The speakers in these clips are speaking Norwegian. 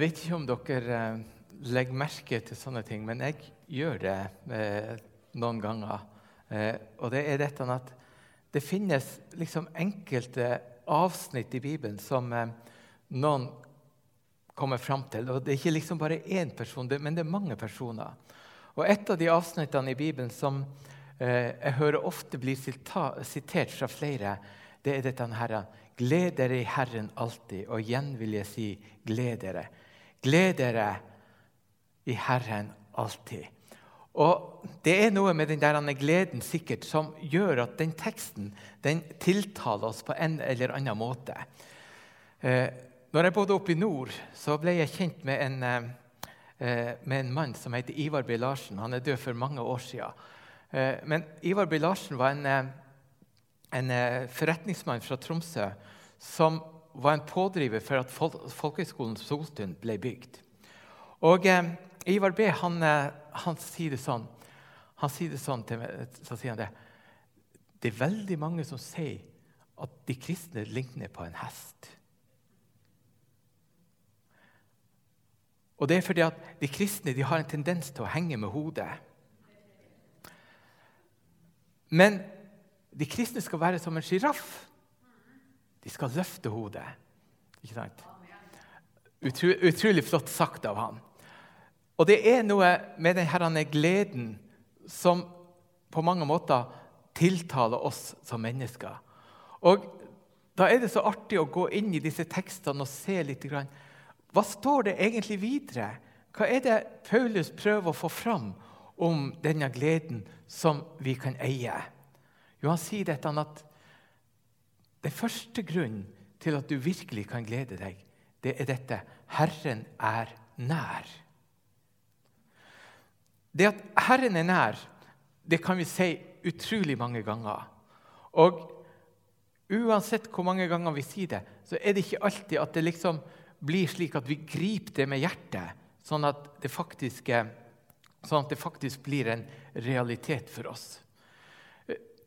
Jeg vet ikke om dere eh, legger merke til sånne ting, men jeg gjør det eh, noen ganger. Eh, og det er dette at det finnes liksom enkelte avsnitt i Bibelen som noen kommer fram til. Og det er ikke liksom bare én person, men det er mange personer. Og et av de avsnittene i Bibelen som jeg hører ofte blir sitert fra flere, det er dette her. Gled dere i Herren alltid. Og igjen vil jeg si gled dere. Gled dere i Herren alltid. Og Det er noe med den der gleden sikkert som gjør at den teksten den tiltaler oss på en eller annen måte. Eh, når jeg bodde oppe i nord, så ble jeg kjent med en, eh, med en mann som heter Ivar B. Larsen. Han er død for mange år siden. Eh, men Ivar B. Larsen var en, eh, en eh, forretningsmann fra Tromsø som var en pådriver for at Folkehøgskolen Solstund ble bygd. Og eh, Ivar B. Han, eh, han, sier det sånn, han sier det sånn til meg, så sier han det. Det er veldig mange som sier at de kristne ligner på en hest. Og det er fordi at de kristne de har en tendens til å henge med hodet. Men de kristne skal være som en sjiraff. De skal løfte hodet. Ikke sant? Utro, utrolig flott sagt av han. Og det er noe med denne gleden som på mange måter tiltaler oss som mennesker. Og Da er det så artig å gå inn i disse tekstene og se litt. Hva står det egentlig videre? Hva er det Paulus prøver å få fram om denne gleden som vi kan eie? Jo, Han sier dette at den første grunnen til at du virkelig kan glede deg, det er dette Herren er nær. Det at Herren er nær, det kan vi si utrolig mange ganger. Og uansett hvor mange ganger vi sier det, så er det ikke alltid at det liksom blir slik at vi griper det med hjertet, sånn at det faktisk, sånn at det faktisk blir en realitet for oss.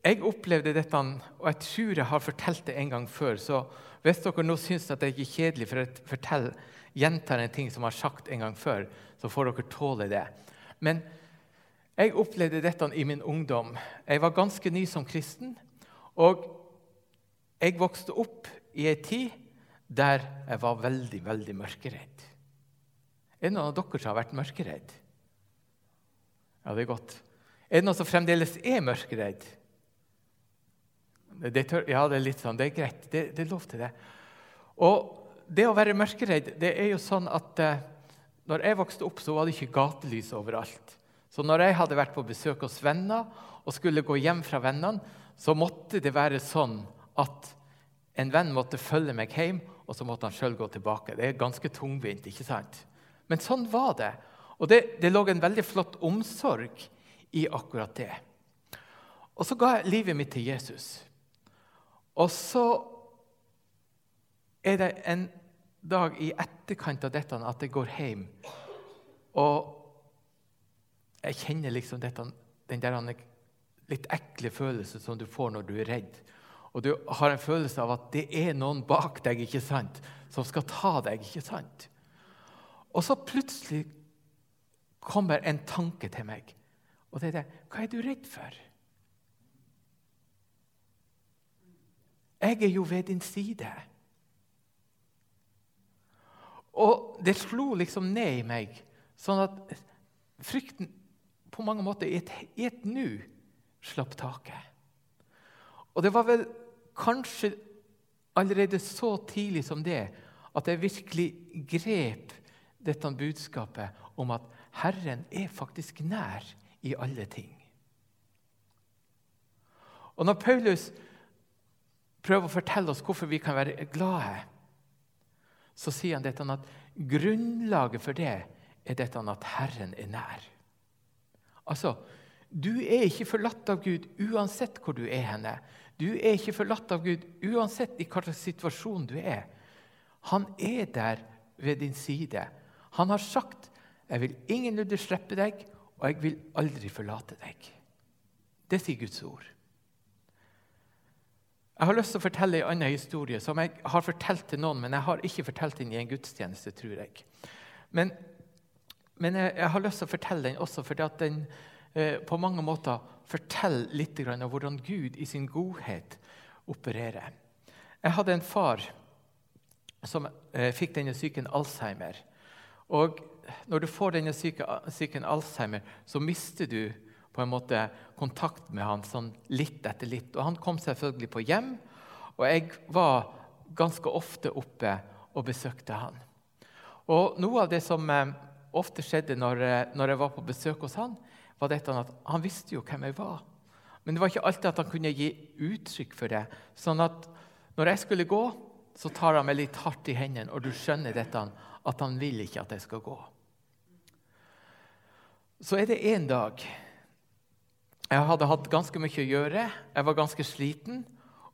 Jeg opplevde dette, og jeg tror jeg har fortalt det en gang før. Så hvis dere nå syns at det er kjedelig for å fortelle, gjentar en ting som jeg har sagt en gang før, så får dere tåle det. Men jeg opplevde dette i min ungdom. Jeg var ganske ny som kristen. Og jeg vokste opp i ei tid der jeg var veldig, veldig mørkeredd. Er det noen av dere som har vært mørkeredd? Ja, det er godt. Er det noen som fremdeles er mørkeredd? Det tør, ja, det er litt sånn. Det er greit. Det, det, er lov til det. Og det å være mørkeredd det er jo sånn at eh, når jeg vokste opp, så var det ikke gatelys overalt. Så når jeg hadde vært på besøk hos venner og skulle gå hjem fra vennene, så måtte det være sånn at en venn måtte følge meg hjem, og så måtte han sjøl gå tilbake. Det er ganske tungvint, ikke sant? Men sånn var det. Og det, det lå en veldig flott omsorg i akkurat det. Og så ga jeg livet mitt til Jesus. Og så er det en dag i etterkant av dette at jeg går hjem. Og jeg kjenner liksom dette, den der litt ekle følelsen som du får når du er redd. Og du har en følelse av at det er noen bak deg ikke sant, som skal ta deg. ikke sant? Og så plutselig kommer en tanke til meg. Og det er det Hva er du redd for? Jeg er jo ved din side. Og det slo liksom ned i meg, sånn at frykten på mange måter i et, et nu slapp taket. Og det var vel kanskje allerede så tidlig som det at jeg virkelig grep dette budskapet om at Herren er faktisk nær i alle ting. Og når Paulus prøver å fortelle oss hvorfor vi kan være glade, så sier han dette at grunnlaget for det er dette at Herren er nær. Altså, Du er ikke forlatt av Gud uansett hvor du er henne. Du er ikke forlatt av Gud uansett i hvilken situasjon du er. Han er der ved din side. Han har sagt 'Jeg vil ingenlunde slippe deg, og jeg vil aldri forlate deg'. Det sier Guds ord. Jeg har lyst til å fortelle en annen historie som jeg har fortalt til noen, men jeg har ikke fortalt den i en gudstjeneste, tror jeg. Men, men jeg, jeg, har lyst til å fortelle den også fordi at den eh, på mange måter forteller litt om hvordan Gud i sin godhet opererer. Jeg hadde en far som eh, fikk denne syken Alzheimer. Og når du får denne syken Alzheimer, så mister du på en måte kontakt med han sånn litt etter litt. Og Han kom selvfølgelig på hjem, og jeg var ganske ofte oppe og besøkte han. Og Noe av det som eh, ofte skjedde når, eh, når, jeg var på besøk hos han, var dette at han visste jo hvem jeg var. Men det var ikke alltid at han kunne gi uttrykk for det. Sånn at når jeg skulle gå, så tar han meg litt hardt i hendene, og du skjønner dette, at han vil ikke at jeg skal gå. Så er det en dag jeg hadde hatt ganske mye å gjøre. Jeg var ganske sliten,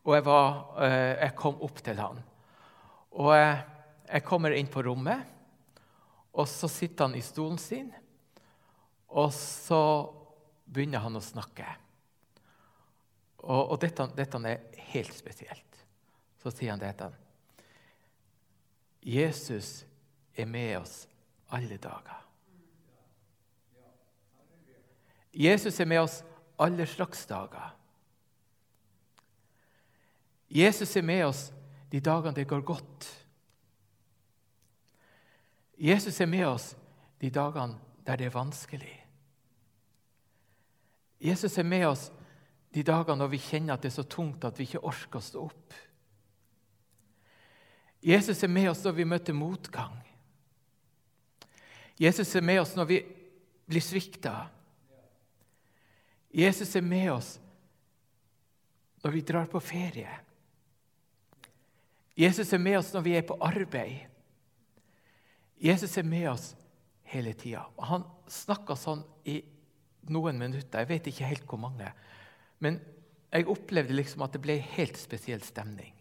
og jeg, var, eh, jeg kom opp til han. Og jeg, jeg kommer inn på rommet, og så sitter han i stolen sin. Og så begynner han å snakke. Og, og dette, dette, er helt spesielt. Så sier han dette. Jesus er med oss alle dager. Jesus er med oss alle slags dager. Jesus er med oss de dagene det går godt. Jesus er med oss de dagene der det er vanskelig. Jesus er med oss de dagene når vi kjenner at det er så tungt at vi ikke orker å stå opp. Jesus er med oss når vi møter motgang. Jesus er med oss når vi blir svikta. Jesus er med oss når vi drar på ferie. Jesus er med oss når vi er på arbeid. Jesus er med oss hele tida. Han snakka sånn i noen minutter. Jeg vet ikke helt hvor mange. Men jeg opplevde liksom at det ble helt spesiell stemning.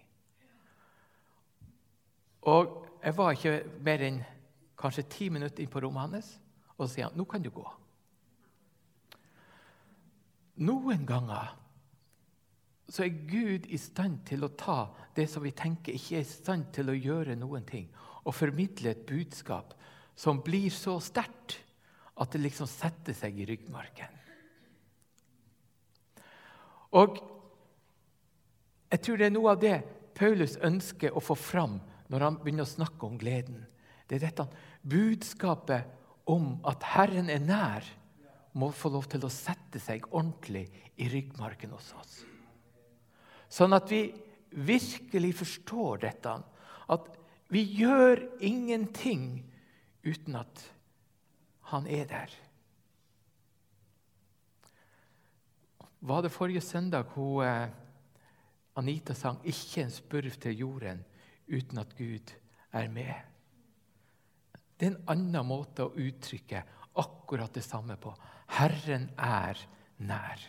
Og jeg var ikke mer enn kanskje ti minutter inn på rommet hans, og så sier han nå kan du gå. Noen ganger så er Gud i stand til å ta det som vi tenker ikke er i stand til å gjøre noen ting, og formidle et budskap som blir så sterkt at det liksom setter seg i ryggmarken. Og jeg tror det er noe av det Paulus ønsker å få fram når han begynner å snakke om gleden. Det er dette budskapet om at Herren er nær må få lov til å sette seg ordentlig i ryggmargen hos oss. Sånn at vi virkelig forstår dette. At vi gjør ingenting uten at han er der. Var det forrige søndag hun, eh, Anita sang 'Ikke en spurv til jorden uten at Gud er med'? Det er en annen måte å uttrykke akkurat det samme på. Herren er nær.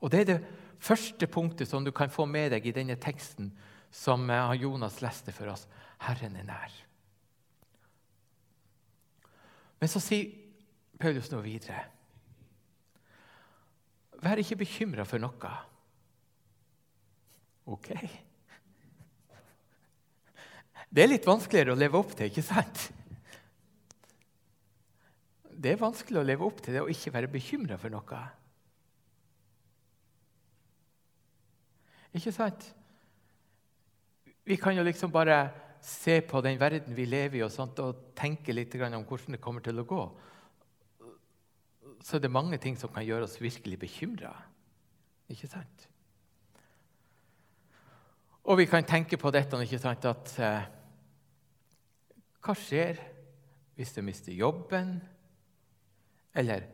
Og Det er det første punktet som du kan få med deg i denne teksten som eh, Jonas leste for oss. Herren er nær. Men så sier Paulus nå videre. Vær ikke bekymra for noe. Ok. Det er litt vanskeligere å leve opp til, ikke sant? Det er vanskelig å leve opp til det og ikke være bekymra for noe. Ikke sant? Vi kan jo liksom bare se på den verden vi lever i, og, sånt, og tenke litt om hvordan det kommer til å gå. Så det er mange ting som kan gjøre oss virkelig bekymra. Ikke sant? Og vi kan tenke på dette ikke sant, at eh, Hva skjer hvis du mister jobben? Eller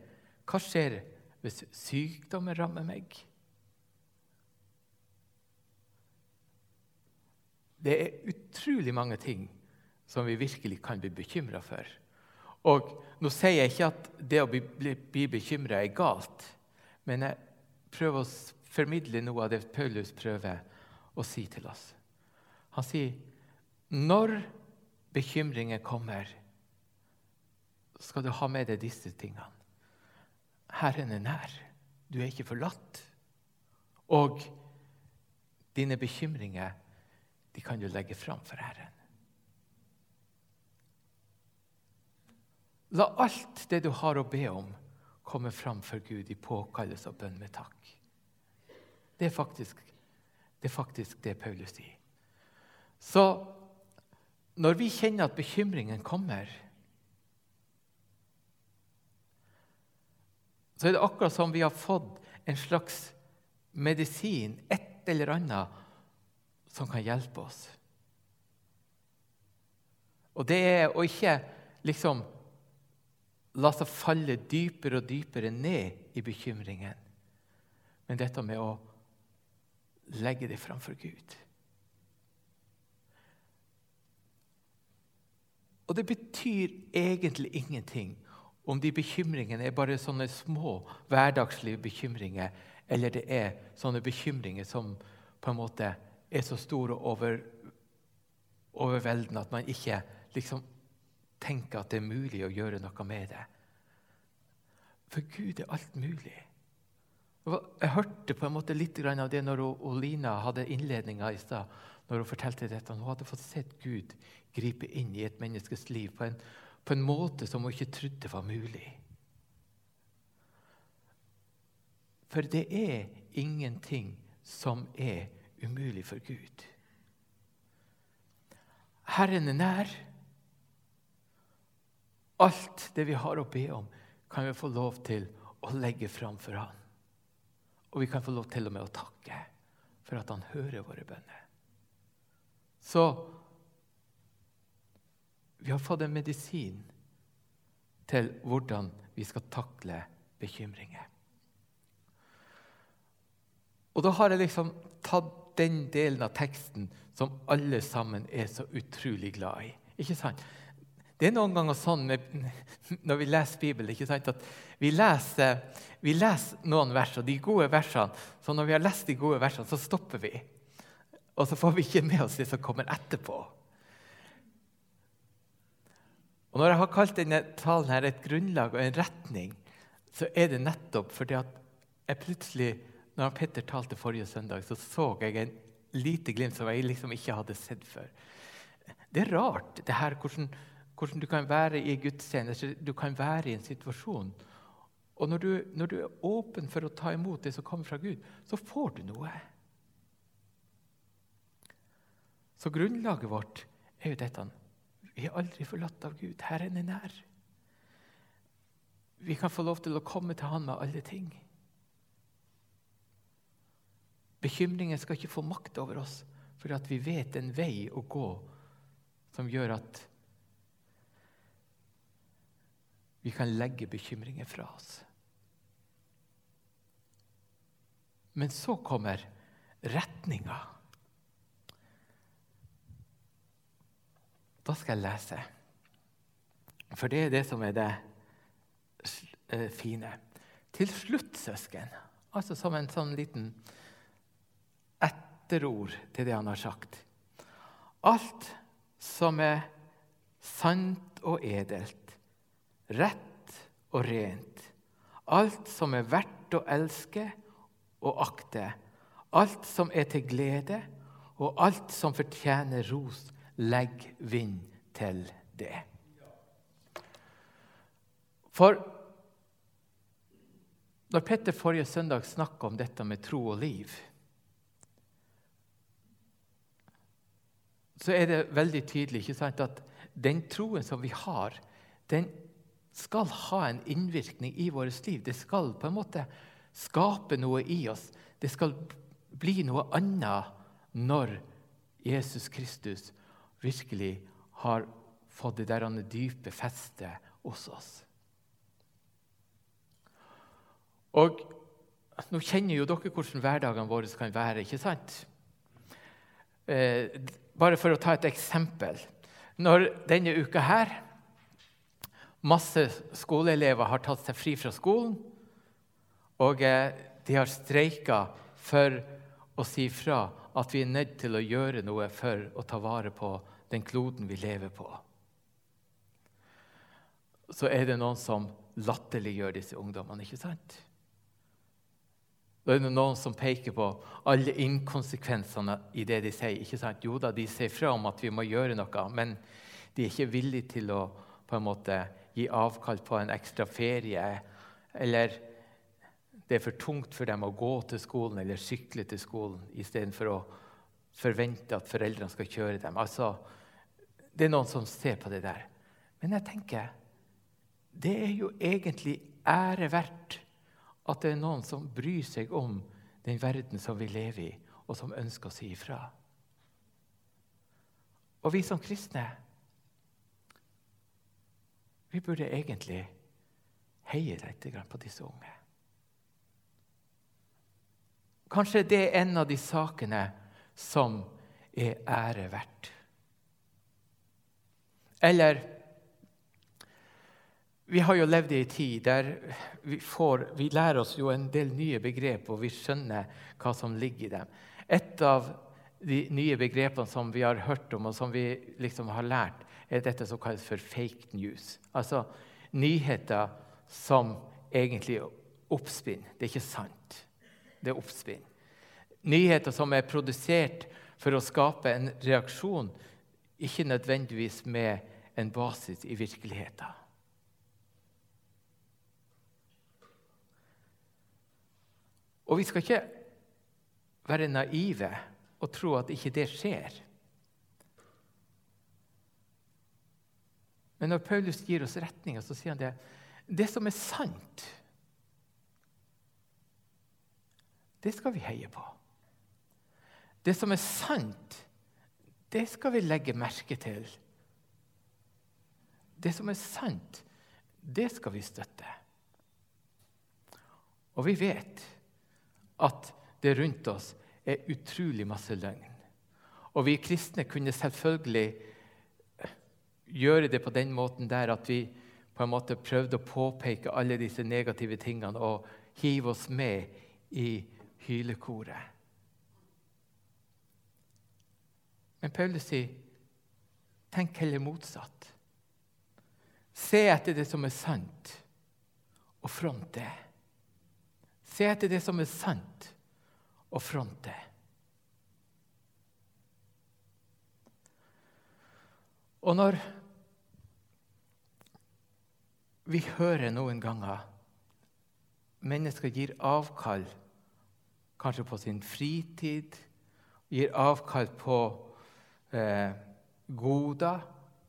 hva skjer hvis sykdommen rammer meg? Det er utrolig mange ting som vi virkelig kan bli bekymra for. Og Nå sier jeg ikke at det å bli, bli, bekymra er galt, men jeg prøver å formidle noe av det Paulus prøver å si til oss. Han sier når bekymringer kommer, skal du ha med deg disse tingene. Herren er nær. Du er ikke forlatt. Og dine bekymringer de kan du legge fram for Herren. La alt det du har å be om, komme fram for Gud i påkallelse og bønn med takk. Det er faktisk det, er faktisk det Paulus sier. Så når vi kjenner at bekymringen kommer, så er det akkurat som vi har fått en slags medisin, et eller annet, som kan hjelpe oss. Og det er å ikke liksom la seg falle dypere og dypere ned i bekymringen, men dette med å legge det framfor Gud. Og det betyr egentlig ingenting om de bekymringene er bare sånne små, hverdagslige bekymringer, eller det er sånne bekymringer som på en måte er så store og over, overveldende at man ikke liksom tenker at det er mulig å gjøre noe med det. For Gud er alt mulig. Jeg hørte på en måte litt av det når Olina hadde innledninga i stad. Når hun fortalte dette. Hun hadde fått sett Gud gripe inn i et menneskes liv på en, på en måte som hun ikke trodde var mulig. For det er ingenting som er umulig for Gud. Herren er nær. Alt det vi har å be om, kan vi få lov til å legge fram for Han. Og vi kan få lov til og med å takke for at Han hører våre bønner. Så vi har fått en medisin til hvordan vi skal takle bekymringer. Og da har jeg liksom tatt den delen av teksten som alle sammen er så utrolig glad i. Ikke sant? Det er noen ganger sånn når vi leser Bibelen at vi leser, vi leser, noen vers, og de gode versene. Så når vi har lest de gode versene, så stopper vi. Og så får vi ikke med oss det som kommer etterpå. Og Når jeg har kalt denne talen her et grunnlag og en retning, så er det nettopp fordi at jeg plutselig, når Petter talte forrige søndag, så så jeg en lite glimt som jeg liksom ikke hadde sett før. Det er rart det her, hvordan hvordan du kan være i gudstjeneste, du kan være i en situasjon. Og når du, når du, er åpen for å ta imot det som kommer fra Gud, så får du noe. Så grunnlaget vårt er jo dette. Vi er aldri forlatt av Gud. Herren er nær. Vi kan få lov til å komme til Han med alle ting. Bekymringen skal ikke få makt over oss, for at vi vet en vei å gå som gjør at vi kan legge bekymringer fra oss. Men så kommer retninga. Da skal jeg lese. For det er det som er det eh, fine. Til slutt, søsken, altså som en sånn liten etterord til det han har sagt. Alt som er sant og edelt rett og rent. Alt som er verdt å elske og akte. Alt som er til glede, og alt som fortjener ros. Legg vind til det. For når Petter forrige søndag snakka om dette med tro og liv, så er det veldig tydelig sant, at den troen som vi har, den skal ha en innvirkning i vårt liv. Det skal på en måte skape noe i oss. Det skal bli noe annet når Jesus Kristus virkelig har fått det der dype festet hos oss. Og Nå kjenner jo dere hvordan hverdagene våre kan være. ikke sant? Eh, bare for å ta et eksempel. Når denne uka her Masse skoleelever har tatt seg fri fra skolen, og eh, de har streika for å si fra at vi er nødt til å gjøre noe for å ta vare på den kloden vi lever på. Så er det noen som latterliggjør disse ungdommene. ikke sant? Da er det noen som peker på alle inkonsekvensene i det de sier. Ikke sant? Jo da, de sier fra om at vi må gjøre noe, men de er ikke villige til å på en måte gi avkall på en ekstra ferie. Eller det er for tungt for dem å gå til skolen eller sykle til skolen istedenfor å forvente at foreldrene skal kjøre dem. Altså, det er noen som ser på det der. Men jeg tenker det er jo egentlig ære verdt at det er noen som bryr seg om den verden som vi lever i, og som ønsker å si ifra. Og vi som kristne vi burde egentlig heie litt på disse unge. Kanskje det er en av de sakene som er ære verdt. Eller vi har jo levd i en tid der vi, får, vi, lærer oss jo en del nye begrep, og vi skjønner hva som ligger i dem. Et av de nye begrepene som vi har hørt om, og som vi liksom har lært, er dette som kalles for fake news. Altså nyheter som egentlig oppspinner. oppspinn. Det er ikke sant. Det er oppspinn. Nyheter som er produsert for å skape en reaksjon, ikke nødvendigvis med en basis i virkeligheten. Og vi skal ikke være naive og tro at ikke det skjer. Men når Paulus gir oss retninga, så sier han det det som er sant, det skal vi heie på. Det som er sant, det skal vi legge merke til. Det som er sant, det skal vi støtte. Og vi vet at det rundt oss er utrolig masse løgn. Og vi kristne kunne selvfølgelig gjøre det på den måten der at vi på en måte prøvde å påpeke alle disse negative tingene og hive oss med i hylekoret. Men Paulus sier, tenk heller motsatt. Se etter det som er sant, og front det. Se etter det som er sant, og front det. Og når vi hører noen ganger mennesker gir avkall kanskje på sin fritid, gir avkall på eh, goder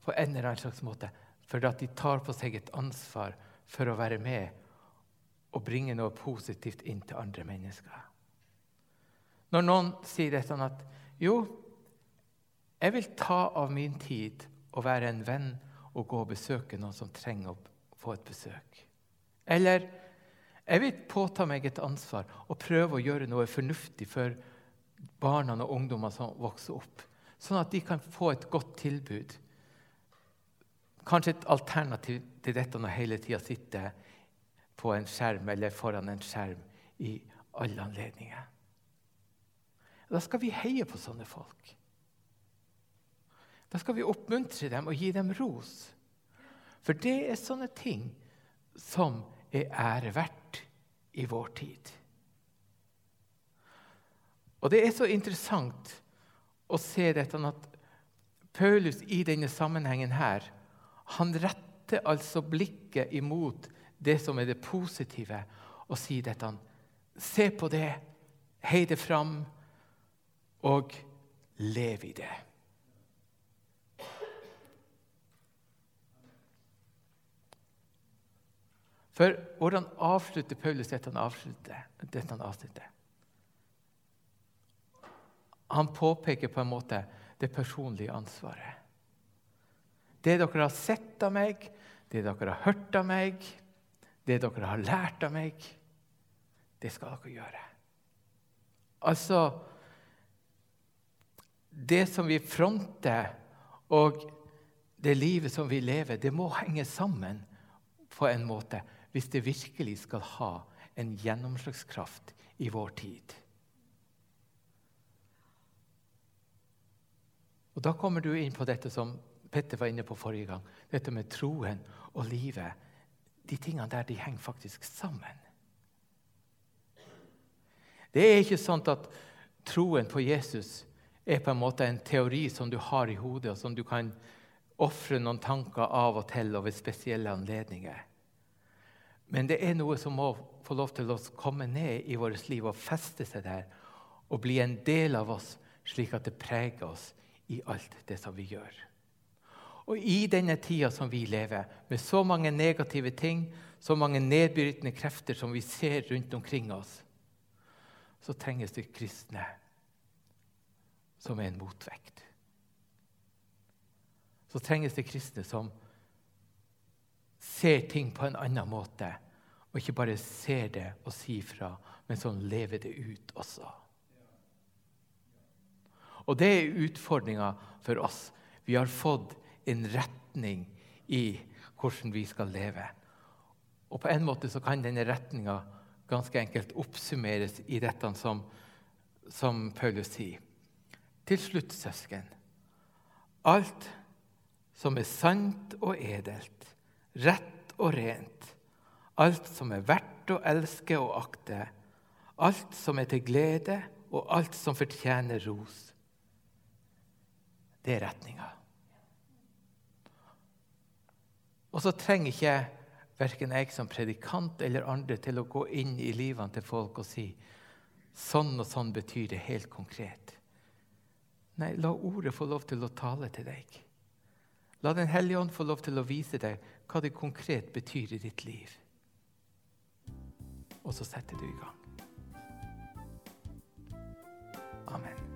på en eller annen slags måte, for at de tar på seg et ansvar for å være med og bringe noe positivt inn til andre mennesker. Når noen sier det sånn at jo, jeg vil ta av min tid og være en venn og gå og besøke noen som trenger å få et besøk. Eller jeg vil påta meg et ansvar og prøve å gjøre noe fornuftig for barna og ungdommene som vokser opp, sånn at de kan få et godt tilbud. Kanskje et alternativ til dette når hele tida sitter på en skjerm eller foran en skjerm i alle anledninger. Da skal vi heie på sånne folk. Da skal vi oppmuntre dem og gi dem ros. For det er sånne ting som er ære verdt i vår tid. Og Det er så interessant å se dette at Paulus i denne sammenhengen her, han retter altså blikket imot det som er det positive, og sier dette. Se på det, hei det fram, og lev i det. For hvordan avslutter Paulus dette han avslutter, dette han avslutter? Han påpeker på en måte det personlige ansvaret. Det dere har sett av meg, det dere har hørt av meg, det dere har lært av meg, det skal dere gjøre. Altså Det som vi fronter, og det livet som vi lever, det må henge sammen på en måte hvis det virkelig skal ha en gjennomslagskraft i vår tid. Og Da kommer du inn på dette som Petter var inne på forrige gang, dette med troen og livet de tingene der de henger faktisk sammen. Det er ikke sånn at troen på Jesus er på en måte en teori som du har i hodet, og som du kan ofre noen tanker av og til og ved spesielle anledninger. Men det er noe som må få lov til å komme ned i vårt liv og feste seg der og bli en del av oss, slik at det preger oss i alt det som vi gjør. Og i denne tida som vi lever, med så mange negative ting, så mange nedbrytende krefter som vi ser rundt omkring oss, så trenges det kristne som er en motvekt. Så trenges det kristne som ser ting på en annen måte, og ikke bare ser det og sier fra, men sånn lever det ut også. Og det er utfordringa for oss. Vi har fått en retning i hvordan vi skal leve. Og på en måte så kan denne retninga ganske enkelt oppsummeres i dette som, som Paulus sier. Til slutt, søsken, alt som er sant og edelt, rett og rent, alt som er verdt å elske og akte, alt som er til glede, og alt som fortjener ros. Det er retninga. Og så trenger ikke verken jeg som predikant eller andre til å gå inn i livene til folk og si sånn og sånn betyr det helt konkret. Nei, la ordet få lov til å tale til deg. La Den hellige ånd få lov til å vise deg hva det konkret betyr i ditt liv. Og så setter du i gang. Amen.